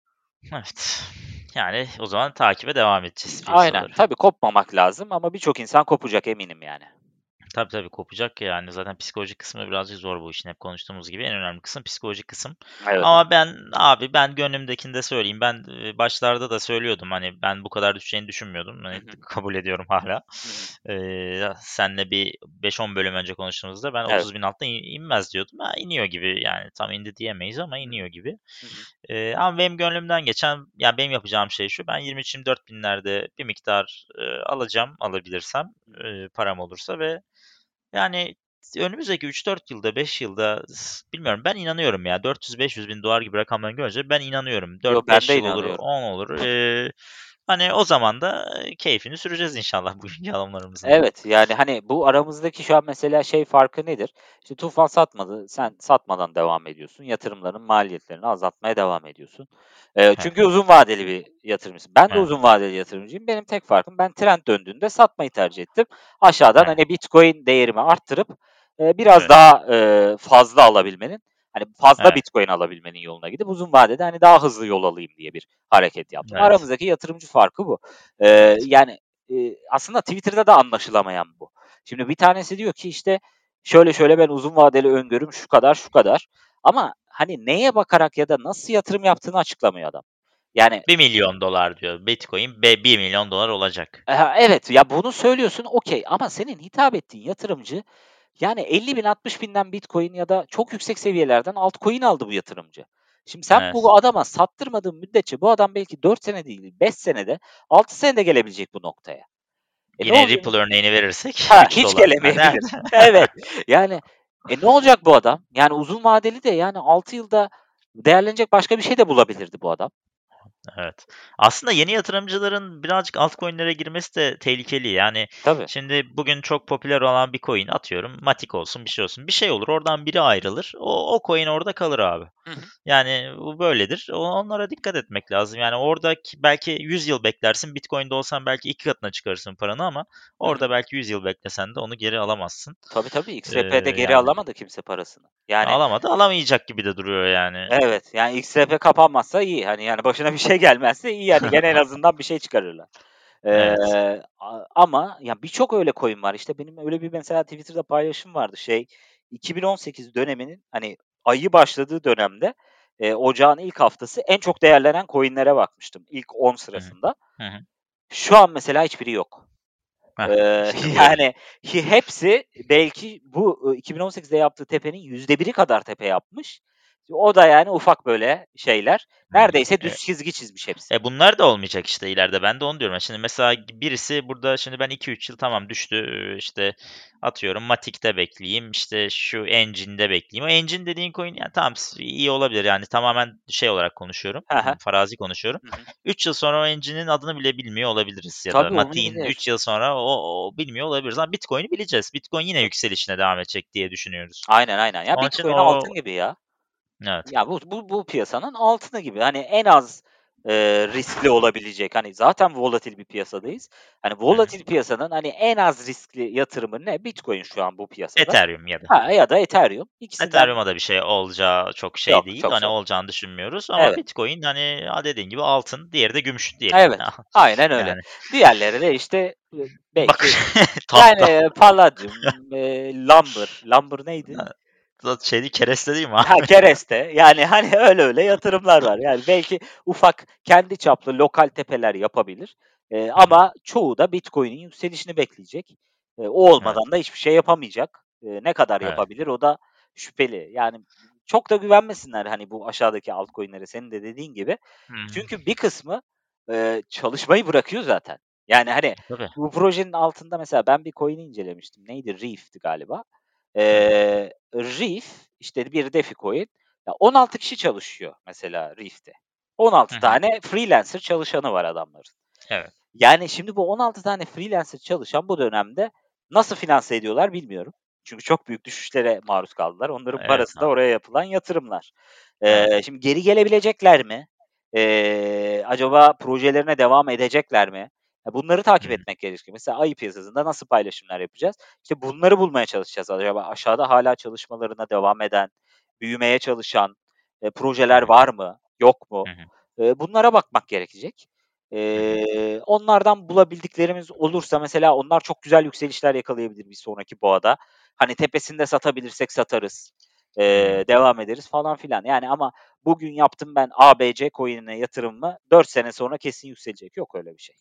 Evet. Yani o zaman takibe devam edeceğiz Aynen. piyasaları. Tabii kopmamak lazım ama birçok insan kopacak eminim yani. Tabii tabii kopacak yani. Zaten psikolojik kısmı birazcık zor bu işin. Hep konuştuğumuz gibi en önemli kısım psikolojik kısım. Evet. Ama ben abi ben gönlümdekini de söyleyeyim. Ben e, başlarda da söylüyordum hani ben bu kadar düşeceğini düşünmüyordum. Hani kabul ediyorum hala. Ee, senle bir 5-10 bölüm önce konuştuğumuzda ben Evet. 30 bin altına in- inmez diyordum. Ha, iniyor gibi yani tam indi diyemeyiz ama iniyor gibi. Ee, ama benim gönlümden geçen yani benim yapacağım şey şu. Ben 23-24 binlerde bir miktar e, alacağım alabilirsem e, param olursa ve yani önümüzdeki 3-4 yılda 5 yılda bilmiyorum ben inanıyorum ya 400-500 bin dolar gibi rakamları görünce ben inanıyorum. Yo 4-5 ben de yıl olur inanıyorum. 10 olur. Ee, Hani o zaman da keyfini süreceğiz inşallah bugünkü alımlarımızın. Evet, yani, hani, bu aramızdaki şu an mesela şey farkı nedir? İşte Tufan satmadı, sen satmadan devam ediyorsun. Yatırımların maliyetlerini azaltmaya devam ediyorsun. Eee, çünkü Evet. uzun vadeli bir yatırımcısın. Ben de Evet. uzun vadeli yatırımcıyım. Benim tek farkım ben trend döndüğünde satmayı tercih ettim. Aşağıdan, Evet. hani, Bitcoin değerimi arttırıp, eee, biraz Evet. daha, eee, fazla alabilmenin, hani, fazla Evet. Bitcoin alabilmenin yoluna gidip uzun vadede, hani, daha hızlı yol alayım diye bir hareket yaptım. Evet. Aramızdaki yatırımcı farkı bu. Evet. yani, eee, aslında Twitter'da da anlaşılamayan bu. Şimdi bir tanesi diyor ki, işte, şöyle şöyle ben uzun vadeli öngörüm şu kadar, şu kadar ama, hani, neye bakarak ya da nasıl yatırım yaptığını açıklamıyor adam. Yani $1.000.000 diyor. Bitcoin be $1.000.000 olacak. Eee, evet, ya bunu söylüyorsun okay ama senin hitap ettiğin yatırımcı, yani 50.000 60.000'den Bitcoin ya da çok yüksek seviyelerden altcoin aldı bu yatırımcı. Şimdi sen Evet. bu adama sattırmadığın müddetçe bu adam belki 4 sene değil, 5 senede, 6 senede gelebilecek bu noktaya. E, ne Yine? Ripple örneğini verirsek Ha, $3 hiç gelemeyebilir. Evet, yani, e, ne olacak bu adam? Yani uzun vadeli de, yani 6 yılda değerlenecek başka bir şey de bulabilirdi bu adam. Evet. Aslında yeni yatırımcıların birazcık altcoin'lere girmesi de tehlikeli. Yani, Tabii. şimdi bugün çok popüler olan bir coin atıyorum Matic olsun, bir şey olsun. Bir şey olur, oradan biri ayrılır. O o coin orada kalır abi. Hı hı. Yani bu böyledir. Onlara dikkat etmek lazım. Yani oradaki belki 100 yıl beklersin. Bitcoin'de olsan belki 2 katına çıkarırsın paranı ama Hı hı. orada belki 100 yıl beklesen de onu geri alamazsın. Tabii, tabii. XRP'de geri yani alamadı kimse parasını. Yani Alamadı, alamayacak gibi de duruyor yani. Evet, yani XRP kapanmazsa iyi. Hani, yani başına bir şey gelmezse iyi, hani, gene en azından bir şey çıkarırlar. Evet. A ama ya birçok öyle coin var. İşte benim öyle bir mesela Twitter'da paylaşım vardı. Şey, 2018 döneminin, hani, ayı başladığı dönemde, eee, ocağın ilk haftası en çok değerlenen coin'lere bakmıştım ilk 10 Hı hı. sırasında. Hı hı. Şu an mesela hiçbiri yok. Heh, işte buyurun. yani hepsi belki bu, ııı, 2018'de yaptığı tepenin %1'i kadar tepe yapmış. O da yani ufak böyle şeyler. Neredeyse E düz çizgi çizmiş hepsi. E, bunlar da olmayacak işte ileride. Ben de onu diyorum. Şimdi mesela birisi burada şimdi ben 2-3 yıl tamam düştü, işte atıyorum Matic'te bekleyeyim, işte şu Engine'de bekleyeyim. O Engine dediğin coin yani tamam iyi olabilir yani tamamen şey olarak konuşuyorum, ımm, farazi konuşuyorum. Hı hı. 3 yıl sonra o Engine'in adını bile bilmiyor olabiliriz ya da Tabii, Matic'in olmayabilir. 3 yıl sonra o o bilmiyor olabiliriz ama Bitcoin'i bileceğiz. Bitcoin yine yükselişine devam edecek diye düşünüyoruz. Aynen, aynen. Ya Onun Bitcoin o altın gibi ya. Evet. Ya bu bu bu piyasanın altını gibi. Hani en az, eee, riskli olabilecek, hani zaten volatil bir piyasadayız. Hani volatil piyasanın, hani, en az riskli yatırımı ne? Bitcoin şu an bu piyasada. Ethereum ya da. Ha, ya da Ethereum. İkisinden Ethereum'a da bir şey olacağı çok şey Yok, değil. çok Hani zor. olacağını düşünmüyoruz ama Evet. Bitcoin, hani, dediğin gibi altın, diğeri de gümüş diyelim. Evet, aynen öyle. Yani. Diğerleri de işte, Bak belki tahta. yani palladium, eee, lumber. Lumber neydi? Şeydi, kereste değil mi Ha, abi? kereste. Yani, hani, öyle öyle yatırımlar var. Yani belki ufak kendi çaplı lokal tepeler yapabilir, hı. ama çoğu da Bitcoin'in yükselişini bekleyecek. Eee, o Evet. olmadan da hiçbir şey yapamayacak. Eee, ne kadar Evet. yapabilir o da şüpheli. Yani çok da güvenmesinler, hani, bu aşağıdaki altcoin'lere senin de dediğin gibi. Hımm. Çünkü bir kısmı, eee, çalışmayı bırakıyor zaten. Yani, hani, Tabii. bu projenin altında mesela ben bir coin'i incelemiştim. Neydi? Reef'ti galiba. Eee, Reef, işte bir DeFi coin. Ya 16 kişi çalışıyor mesela Reef'te. 16 Hı hı. tane freelancer çalışanı var adamların. Evet. Yani şimdi bu 16 tane freelancer çalışan bu dönemde nasıl finanse ediyorlar bilmiyorum. Çünkü çok büyük düşüşlere maruz kaldılar. Onların Evet parası da oraya yapılan yatırımlar. Evet. Eee, şimdi geri gelebilecekler mi? Eee, acaba projelerine devam edecekler mi? Bunları takip etmek gerekiyor. Mesela ayı piyasasında nasıl paylaşımlar yapacağız? İşte bunları bulmaya çalışacağız. Acaba aşağıda hâlâ çalışmalarına devam eden, büyümeye çalışan, Hı projeler var mı, yok mu? Eee, bunlara bakmak gerekecek. Eee, onlardan bulabildiklerimiz olursa mesela onlar çok güzel yükselişler yakalayabilir bir sonraki boğada. Hani tepesinde satabilirsek satarız, Hımm. devam ederiz falan filan. Yani ama bugün yaptım ben ABC coin'ine yatırımımı, 4 sene sonra kesin yükselecek. Yok öyle bir şey.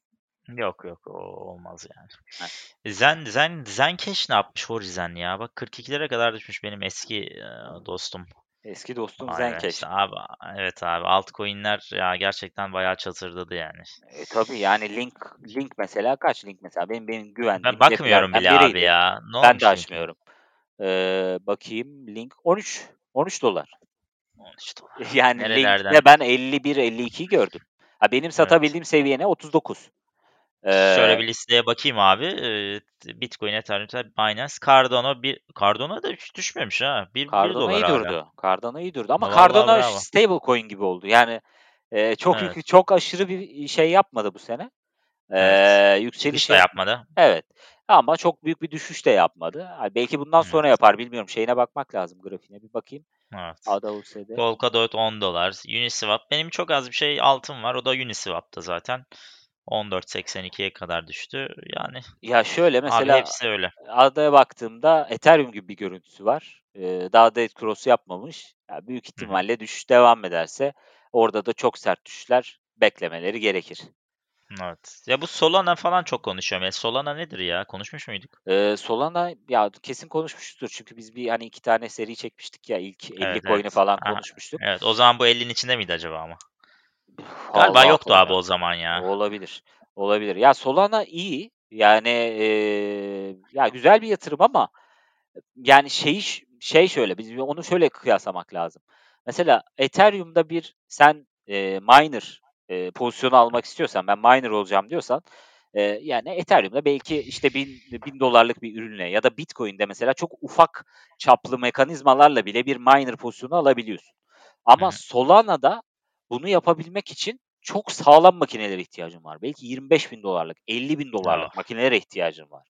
Yok, yok. O olmaz yani. Heh. Zen Zen Zencash ne yapmış Horizen ya? Bak 42'lere kadar düşmüş benim eski, eee, dostum. Eski be, Zencash. işte abi evet abi altcoin'ler ya gerçekten bayağı çatırdadı yani. E, tabii yani Link Link mesela kaç Link mesela? Benim benim Ben güvendiğim bakmıyorum DeFi'lerden bile abi biriydi. ya. Ne Ben de açmıyorum. Eee, bakayım Link 13 $13. $13. Yani Nerelerden Link'te ben 51-52'yi gördüm. Ha, benim Evet. satabildiğim seviye ne? 39. Şöyle Eee bir listeye bakayım abi. Bitcoin, Ethereum, Binance, Cardano bir Cardano da hiç düşmemiş ha. Bir bir Cardano dolar iyi durdu. Cardano iyi durdu ama Vallahi Cardano bravo. stablecoin gibi oldu. Yani, eee, çok Evet. yük çok aşırı bir şey yapmadı bu sene. Evet. Eee, Çıkış yükseliş yap yapmadı. Evet ama çok büyük bir düşüş de yapmadı. Ha, belki bundan sonra Evet. yapar bilmiyorum. Şeyine bakmak lazım grafiğine bir bakayım. Evet. ADA-USD. Polkadot $10, Uniswap benim çok az bir şey altın var. O da Uniswap'ta zaten. 14.82'ye kadar düştü. Yani Ya şöyle abi mesela hepsi öyle. ADA'ya baktığımda Ethereum gibi bir görüntüsü var. Eee, daha dead cross yapmamış. Ya büyük Hı hı. ihtimalle düşüş devam ederse orada da çok sert düşüşler beklemeleri gerekir. Evet. Ya bu Solana falan çok konuşuyorum. Ya Solana nedir ya? Konuşmuş muyduk? Eee, Solana ya kesin konuşmuşuzdur çünkü biz bir, hani, 2 tane seri çekmiştik ya ilk 50 Evet, coin'i evet. falan Aha, konuşmuştuk. evet. O zaman bu 50'nin içinde miydi acaba ama? Galiba Allah yoktu abi o zaman ya. Olabilir, olabilir. Ya Solana iyi. Yani, eee, ya güzel bir yatırım ama yani şeyi ş şey şöyle, biz onu şöyle kıyaslamak lazım. Mesela Ethereum'da bir sen, eee, miner, eee, pozisyonu almak istiyorsan, ben miner olacağım diyorsan, eee, yani Ethereum'da belki işte bin $1000'lık bir ürünle ya da Bitcoin'de mesela çok ufak çaplı mekanizmalarla bile bir miner pozisyonu alabiliyorsun. Ama. Solana'da bunu yapabilmek için çok sağlam makinelere ihtiyacın var. Belki $25.000'lık, $50.000'lık Oh. makinelere ihtiyacın var.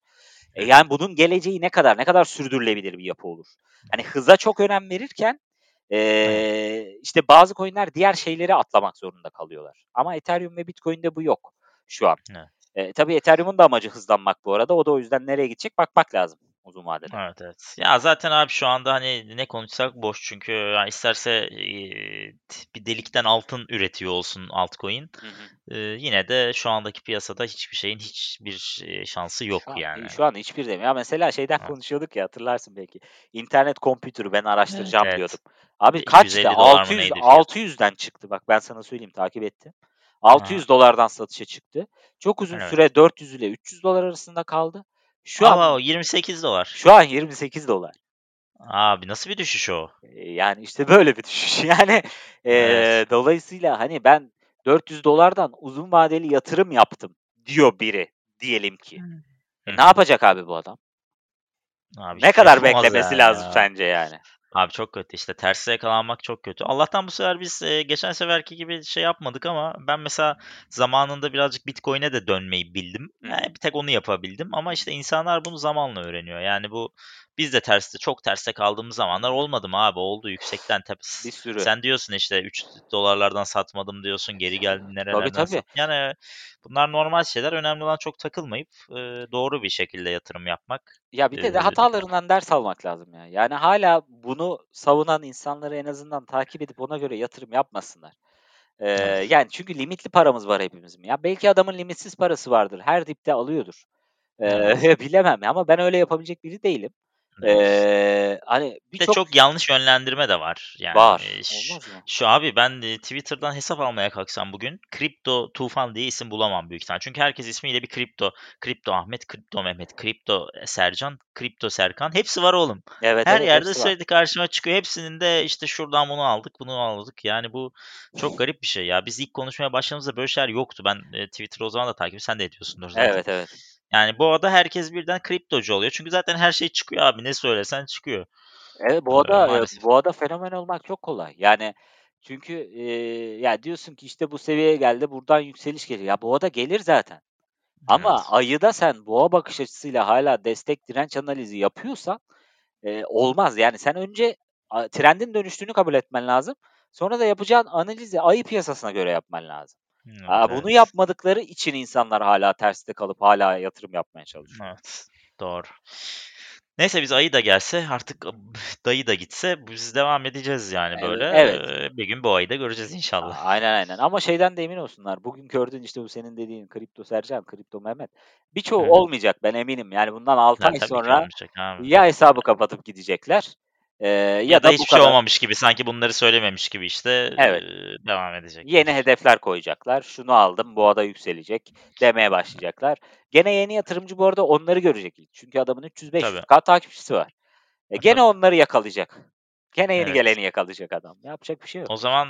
E, yani bunun geleceği ne kadar, ne kadar sürdürülebilir bir yapı olur? Hani hıza çok önem verirken, Evet. eee, işte bazı coin'ler diğer şeyleri atlamak zorunda kalıyorlar. Ama Ethereum ve Bitcoin'de bu yok şu an. Evet. Eee, tabii Ethereum'un da amacı hızlanmak bu arada. O da o yüzden nereye gidecek bakmak lazım uzun vadede. Evet, evet. Ya zaten abi şu anda hani ne konuşsak boş çünkü ya isterse, bir delikten altın üretiyor olsun altcoin, Hı yine de şu andaki piyasada hiçbir şeyin hiçbir, şansı yok Şu an yani. şu an hiçbir de Ya mesela şeyden Evet. konuşuyorduk ya hatırlarsın belki. İnternet computer'ı ben araştıracağım evet. diyordum. Abi E, kaçtı? $250 mı 600 neydi fiyatı? 600'den çıktı. Bak ben sana söyleyeyim takip ettim. Aha. $600'dan satışa çıktı. Çok uzun Evet. süre $400 ile $300 arasında kaldı. Şu an Abo, $28. şu an $28. Abi nasıl bir düşüş o? Eee, yani işte böyle bir düşüş. Yani, Evet. eee, dolayısıyla hani ben $400'dan uzun vadeli yatırım yaptım diyor biri diyelim ki. Hı E, ne yapacak abi bu adam? Abi Ne hiçbir şey kadar yapamaz beklemesi lazım ya. sence yani? Abi çok kötü işte terse yakalanmak çok kötü. Allah'tan bu sefer biz, eee, geçen seferki gibi şey yapmadık ama ben mesela zamanında birazcık Bitcoin'e de dönmeyi bildim. Yani bir tek onu yapabildim ama işte insanlar bunu zamanla öğreniyor. Yani bu biz de terste çok terste kaldığımız zamanlar olmadı mı abi? Oldu yüksekten tep Bir sürü. Sen diyorsun işte $3'lardan satmadım diyorsun, geri geldin Tabii, nerelerden tabii. sattın. Yani bunlar normal şeyler. Önemli olan çok takılmayıp, eee, doğru bir şekilde yatırım yapmak. Ya bir de de Eee hatalarından ders almak lazım ya. Yani hâlâ bunu savunan insanları en azından takip edip ona göre yatırım yapmasınlar. Eee, Evet. yani çünkü limitli paramız var hepimizin. Ya belki adamın limitsiz parası vardır. Her dipte alıyordur. Eee, Evet. bilemem ama ben öyle yapabilecek biri değilim. Eee, hani Bir de birçok çok yanlış yönlendirme de var. Yani, Var. eee, ş Olmaz mı? şu abi ben, eee, Twitter'dan hesap almaya kalksam bugün Kripto Tufan diye isim bulamam büyük ihtimalle. Çünkü herkes ismiyle bir kripto. Kripto Ahmet, Kripto Mehmet, Kripto, Sercan, Kripto Serkan hepsi var oğlum. Evet, Her evet yerde hepsi var. sürekli karşıma çıkıyor. Hepsinin de işte şuradan bunu aldık, bunu aldık. Yani bu çok garip bir şey ya. Biz ilk konuşmaya başladığımızda böyle şeyler yoktu. Ben, eee, Twitter'ı o zaman da takip Sen de ediyorsundur zaten. Evet, evet. Yani bu arada herkes birden kriptocu oluyor. Çünkü zaten her şey çıkıyor abi. Ne söylesen çıkıyor. Evet, Eee, boğada, eee, maalesef. boğada fenomen olmak çok kolay. Yani çünkü, eee, ya diyorsun ki işte bu seviyeye geldi, buradan yükseliş geliyor. Ya boğada gelir zaten. Ama Evet. ayı da sen boğa bakış açısıyla hâlâ destek direnç analizi yapıyorsan, eee, olmaz. Yani sen önce a trendin dönüştüğünü kabul etmen lazım. Sonra da yapacağın analizi ayı piyasasına göre yapman lazım. Evet, Aaa, bunu evet. yapmadıkları için insanlar hâlâ terste kalıp hâlâ yatırım yapmaya çalışıyor. Evet, doğru. Neyse biz ayı da gelse artık dayı da gitse biz devam edeceğiz yani Eve böyle. evet. Bir gün bu ayı da göreceğiz inşallah. aynen, aynen ama şeyden de emin olsunlar. Bugün gördüğün işte bu senin dediğin Kripto Sercan, Kripto Mehmet birçoğu hı. olmayacak ben eminim. Yani bundan 6 Ya ay sonra olmayacak ya hesabı kapatıp gidecekler, eee, Ya ya da da bu hiçbir şey kadar olmamış gibi sanki bunları söylememiş gibi işte, Evet. devam Yeni edecekler. hedefler koyacaklar. Şunu aldım, boğada yükselecek demeye başlayacaklar. Gene yeni yatırımcı bu arada onları görecek ilk. Çünkü adamın Tabii. 300-500K takipçisi var. E, E, gene tabii. onları yakalayacak. Gene yeni Evet. geleni yakalayacak adam. Yapacak bir şey yok. O zaman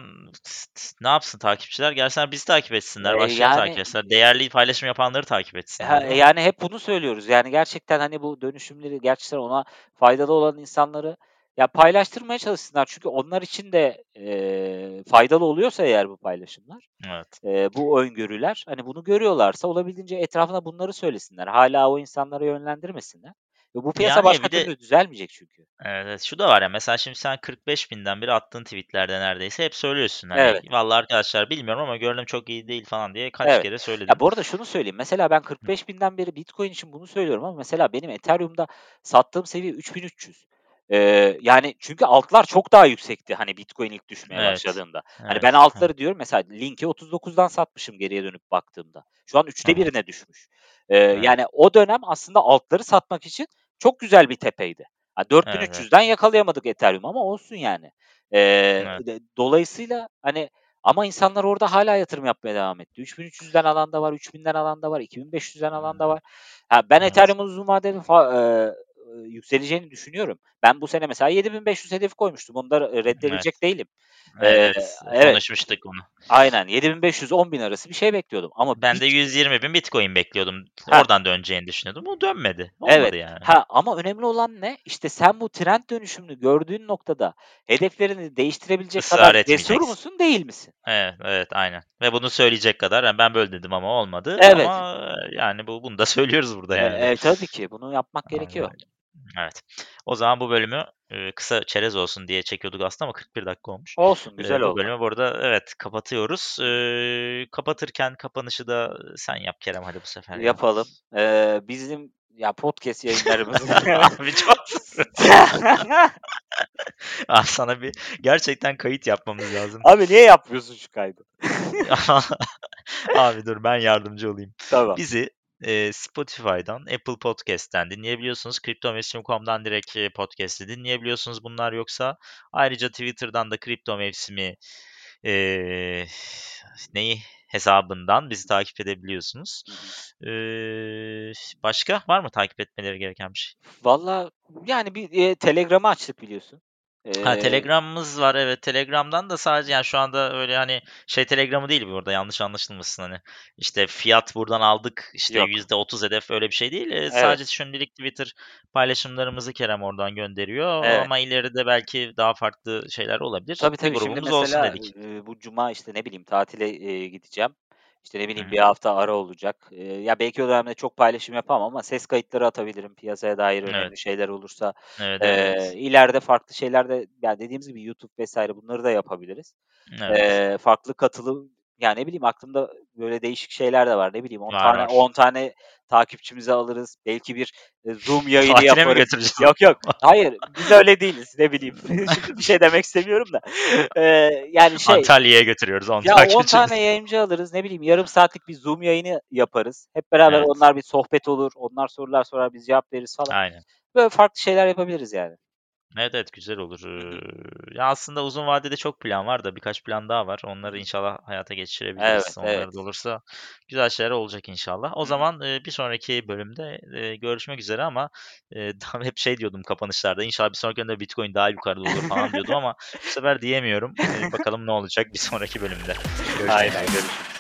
ne yapsın takipçiler? Gelsinler bizi takip etsinler. Eee, Başkalarını yani takip etsinler. Değerli paylaşım yapanları takip etsinler. Mi? yani hep bunu söylüyoruz. Yani gerçekten, hani, bu dönüşümleri gerçekten ona faydalı olan insanları ya paylaştırmaya çalışsınlar. Çünkü onlar için de, eee, faydalı oluyorsa eğer bu paylaşımlar, Evet. eee, bu öngörüler, hani, bunu görüyorlarsa olabildiğince etrafına bunları söylesinler. Hâlâ o insanları yönlendirmesinler. Ve bu piyasa Yani başka de türlü düzelmeyecek çünkü. Evet. Şu da var ya, mesela şimdi sen 45.000'den beri attığın tweet'lerde neredeyse hep söylüyorsun. Hani, Evet. "Vallahi arkadaşlar bilmiyorum ama görünüm çok iyi değil." falan diye kaç Evet. kere Ya, söyledin. bu arada şunu söyleyeyim. Mesela ben 45.000'den beri Bitcoin için bunu söylüyorum ama mesela benim Ethereum'da sattığım seviye 3.300. Eee, yani çünkü altlar çok daha yüksekti, hani, Bitcoin ilk düşmeye Evet. başladığında. Hani, Evet. ben Hı. altları diyorum mesela Link'i 39'dan satmışım geriye dönüp baktığımda. Şu an 3'te hı. 1'ine düşmüş. Eee, Evet. yani o dönem aslında altları satmak için çok güzel bir tepeydi. Ha, Evet, evet. 4.300'den yakalayamadık Ethereum'u ama olsun yani. Eee, Evet. dolayısıyla, hani, ama insanlar orada hâlâ yatırım yapmaya devam etti. 3.300'den alan da var, 3.000'den alan da var, 2.500'den alan da var. Ha, ben Evet. Ethereum'un uzun vadede fa eee, yükseleceğini düşünüyorum. Ben bu sene mesela 7.500 hedefi koymuştum. Onu da Evet. reddedecek değilim. Evet, Eee, evet. evet. Konuşmuştuk bunu. Aynen. 7.500-10.000 arası bir şey bekliyordum ama Ben de Bit 120.000 Bitcoin bekliyordum. Heh. Oradan döneceğini düşünüyordum. O dönmedi. Evet. Olmadı yani. Ha, ama önemli olan ne? İşte sen bu trend dönüşümünü gördüğün noktada hedeflerini değiştirebilecek Israr kadar cesur musun, değil misin? Evet, evet, aynen. Ve bunu söyleyecek kadar, yani ben böyle dedim ama olmadı Evet. ama yani bu bunu da söylüyoruz burada E yani. e, tabii ki. Bunu yapmak gerekiyor. Evet. O zaman bu bölümü, kısa çerez olsun diye çekiyorduk aslında ama 41 dakika olmuş. Olsun, güzel bu oldu. bölümü burada evet kapatıyoruz. Kapatırken kapanışı da sen yap Kerem hadi bu sefer ya. Yapalım. Eee, bizim ya podcast yayınlarımız Abi çok Abi sana bir gerçekten kayıt yapmamız lazım. Abi niye yapmıyorsun şu kaydı? Abi dur ben yardımcı olayım. Tamam. Bizi, eee, Spotify'dan, Apple Podcast'ten dinleyebiliyorsunuz. Kriptomevsim.com'dan direkt, podcast'i dinleyebiliyorsunuz bunlar yoksa. Ayrıca Twitter'dan da Kripto Mevsimi, eee, neyi, hesabından bizi takip edebiliyorsunuz. Eee, başka var mı takip etmeleri gereken bir şey? Valla yani bir, eee, Telegram'ı açtık biliyorsun. Ha, Eee Telegram'ımız var evet. Telegram'dan da sadece yani şu anda öyle, hani, şey Telegram'ı değil bu arada yanlış anlaşılmasın, hani, işte fiyat buradan aldık, işte Yok. %30 hedef öyle bir şey değil. Evet. sadece şimdilik Twitter paylaşımlarımızı Kerem oradan gönderiyor Evet. ama ileride belki daha farklı şeyler olabilir. Tabii, tabii. Şimdi grubumuz olsun mesela, dedik. eee, bu cuma, işte, ne bileyim, tatile, gideceğim. İşte, ne bileyim. 1 hafta ara olacak. Eee, ya, belki o dönemde çok paylaşım yapamam ama ses kayıtları atabilirim piyasaya dair Evet. önemli şeyler olursa. Evet, Eee, evet. ileride farklı şeyler de ya, dediğimiz gibi YouTube vs. bunları da yapabiliriz. Evet. Eee, farklı katılım ya, ne bileyim, aklımda böyle değişik şeyler de var. Ne bileyim, 10 Var, tane var. 10 tane takipçimizi alırız. Belki bir, eee, Zoom yayını Tatile mi yaparız. götüreceğiz? Yok, yok. Hayır, biz öyle değiliz. Ne bileyim, şimdi bir şey demek istemiyorum da. Eee, yani şey Antalya'ya götürüyoruz 10 Ya, 10 takipçimizi. tane yayıncı alırız. Ne bileyim, yarım saatlik bir Zoom yayını yaparız. Hep beraber Evet. onlar bir sohbet olur. Onlar sorular sorar, biz cevap veririz falan. Aynen. Böyle farklı şeyler yapabiliriz yani. Evet, evet, güzel olur. Ya, aslında uzun vadede çok plan var da birkaç plan daha var. Onları inşallah hayata Evet, geçirebiliriz. Onlar evet. da olursa güzel şeyler olacak inşallah. O Hı hı. zaman, bir sonraki bölümde, görüşmek üzere ama, hep şey diyordum kapanışlarda, inşallah bir sonraki bölümde Bitcoin daha yukarıda olur falan diyordum ama bu sefer diyemiyorum. Bakalım ne olacak bir sonraki bölümde. Görüşmek Aynen, üzere. görüşürüz.